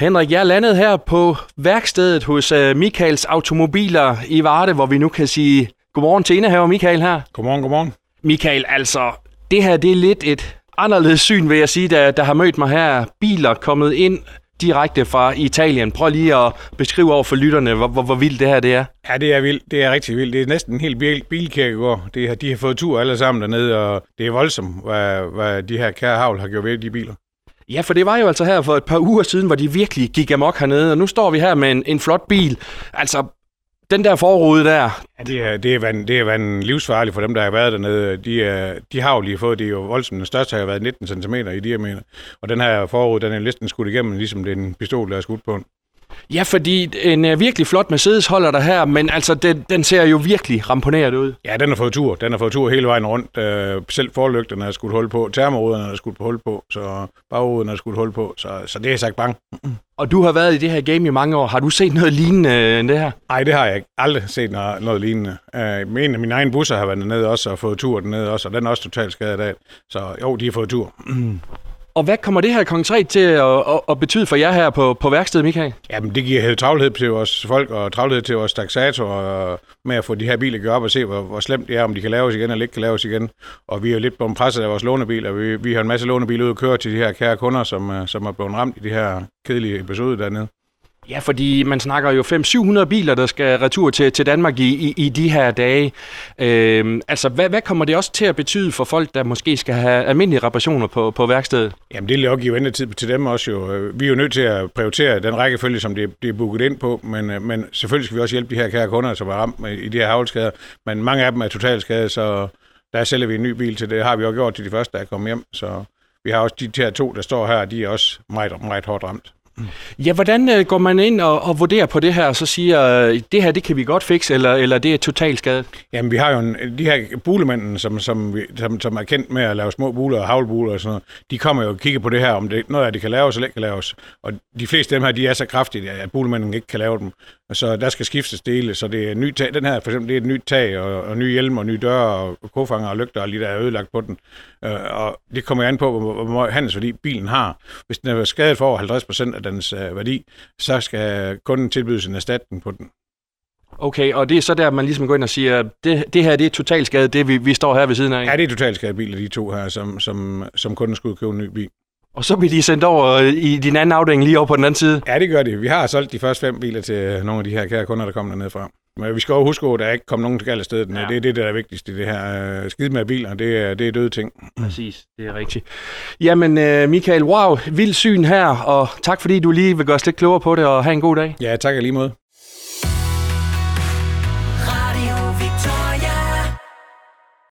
Henrik, jeg er landet her på værkstedet hos uh, Michaels Automobiler i Varde, hvor vi nu kan sige godmorgen til indehaver Michael her. Godmorgen, godmorgen. Michael, altså, det her det er lidt et anderledes syn, vil jeg sige, der, der har mødt mig her. Biler kommet ind direkte fra Italien. Prøv lige at beskrive over for lytterne, hvor, hvor, hvor vildt det her det er. Ja, det er vildt. Det er rigtig vildt. Det er næsten en hel bil, bilkirkegård. Det, har- de har fået tur alle sammen dernede, og det er voldsomt, hvad, hvad de her kære havl har gjort ved de biler. Ja, for det var jo altså her for et par uger siden, hvor de virkelig gik amok hernede, og nu står vi her med en, en flot bil. Altså, den der forrude der, Ja, det er, det er, vand, det er vand livsfarligt for dem, der har været dernede. De, er, de har jo lige fået, det er jo voldsomt. Den største har været 19 cm i diameter. Og den her forrude, den er næsten skudt igennem, ligesom det er en pistol, der er skudt på. Ja, fordi en uh, virkelig flot Mercedes holder der her, men altså, den, den ser jo virkelig ramponeret ud. Ja, den har fået tur. Den har fået tur hele vejen rundt. Øh, selv forlygterne er skudt hul på. Termoruderne er skudt hul på. Så bagruden er skudt hul på. Så, så det er sagt bang. Og du har været i det her game i mange år. Har du set noget lignende øh, end det her? Nej, det har jeg ikke. Aldrig set noget, noget lignende. Uh, en af mine egne busser har været dernede også og fået tur dernede også, og den er også totalt skadet af. Så jo, de har fået tur. Og hvad kommer det her konkret til at, at, at betyde for jer her på, på værkstedet, Michael? Jamen, det giver travlhed til vores folk, og travlhed til vores taxatorer øh, med at få de her biler gjort op og se, hvor, hvor slemt det er, om de kan laves igen eller ikke kan laves igen. Og vi er jo lidt på presset af vores lånebiler. Vi, vi har en masse lånebiler ude at køre til de her kære kunder, som, øh, som er blevet ramt i de her kedelige episode dernede. Ja, fordi man snakker jo 500-700 biler, der skal retur til, til Danmark i, i, i de her dage. Øhm, altså, hvad, hvad kommer det også til at betyde for folk, der måske skal have almindelige reparationer på, på værkstedet? Jamen, det vil jo give ventetid til dem også jo. Øh, vi er jo nødt til at prioritere den rækkefølge, som det, det er booket ind på, men, øh, men selvfølgelig skal vi også hjælpe de her kære kunder, som er ramt i de her havlskader. Men mange af dem er totalskade, så der sælger vi en ny bil til det. har vi jo gjort til de første, der er kommet hjem. Så vi har også de her to, der står her, de er også meget, meget hårdt ramt. Ja, hvordan øh, går man ind og, og vurderer på det her, og så siger, øh, det her, det kan vi godt fikse, eller, eller det er totalt skadet? Jamen, vi har jo en, de her bulemanden, som, som, vi- som, som er kendt med at lave små buler og havlbuler og sådan noget, de kommer jo og kigger på det her, om det, noget af det kan laves eller ikke kan laves. Og de fleste af dem her, de er så kraftige, at bulemanden ikke kan lave dem. Så der skal skiftes dele, så det er ny tag. Den her, for eksempel, det er et nyt tag, og, og ny hjelm, og nye døre, og kofanger og lygter, og lige der er ødelagt på den. Øh, og det kommer an på, hvor, hvor handelsværdi bilen har. Hvis den er skadet for over 50 procent af dens øh, værdi, så skal kunden tilbydes en erstatning på den. Okay, og det er så der, man ligesom går ind og siger, det, det her, det er totalt skadet, det vi, vi står her ved siden af. Ja, det er totalt skadebiler, de to her, som, som, som kunden skulle købe en ny bil. Og så bliver de sendt over i din anden afdeling lige over på den anden side. Ja, det gør de. Vi har solgt de første fem biler til nogle af de her kære kunder, der kommer dernede fra. Men vi skal jo huske, at der ikke kommer nogen til galt sted. Ja. Det er det, der er vigtigst i det her. Øh, Skide med biler, det er, det er døde ting. Præcis, det er rigtigt. Jamen, øh, Michael, wow, vild syn her, og tak fordi du lige vil gøre os lidt klogere på det, og have en god dag. Ja, tak lige måde.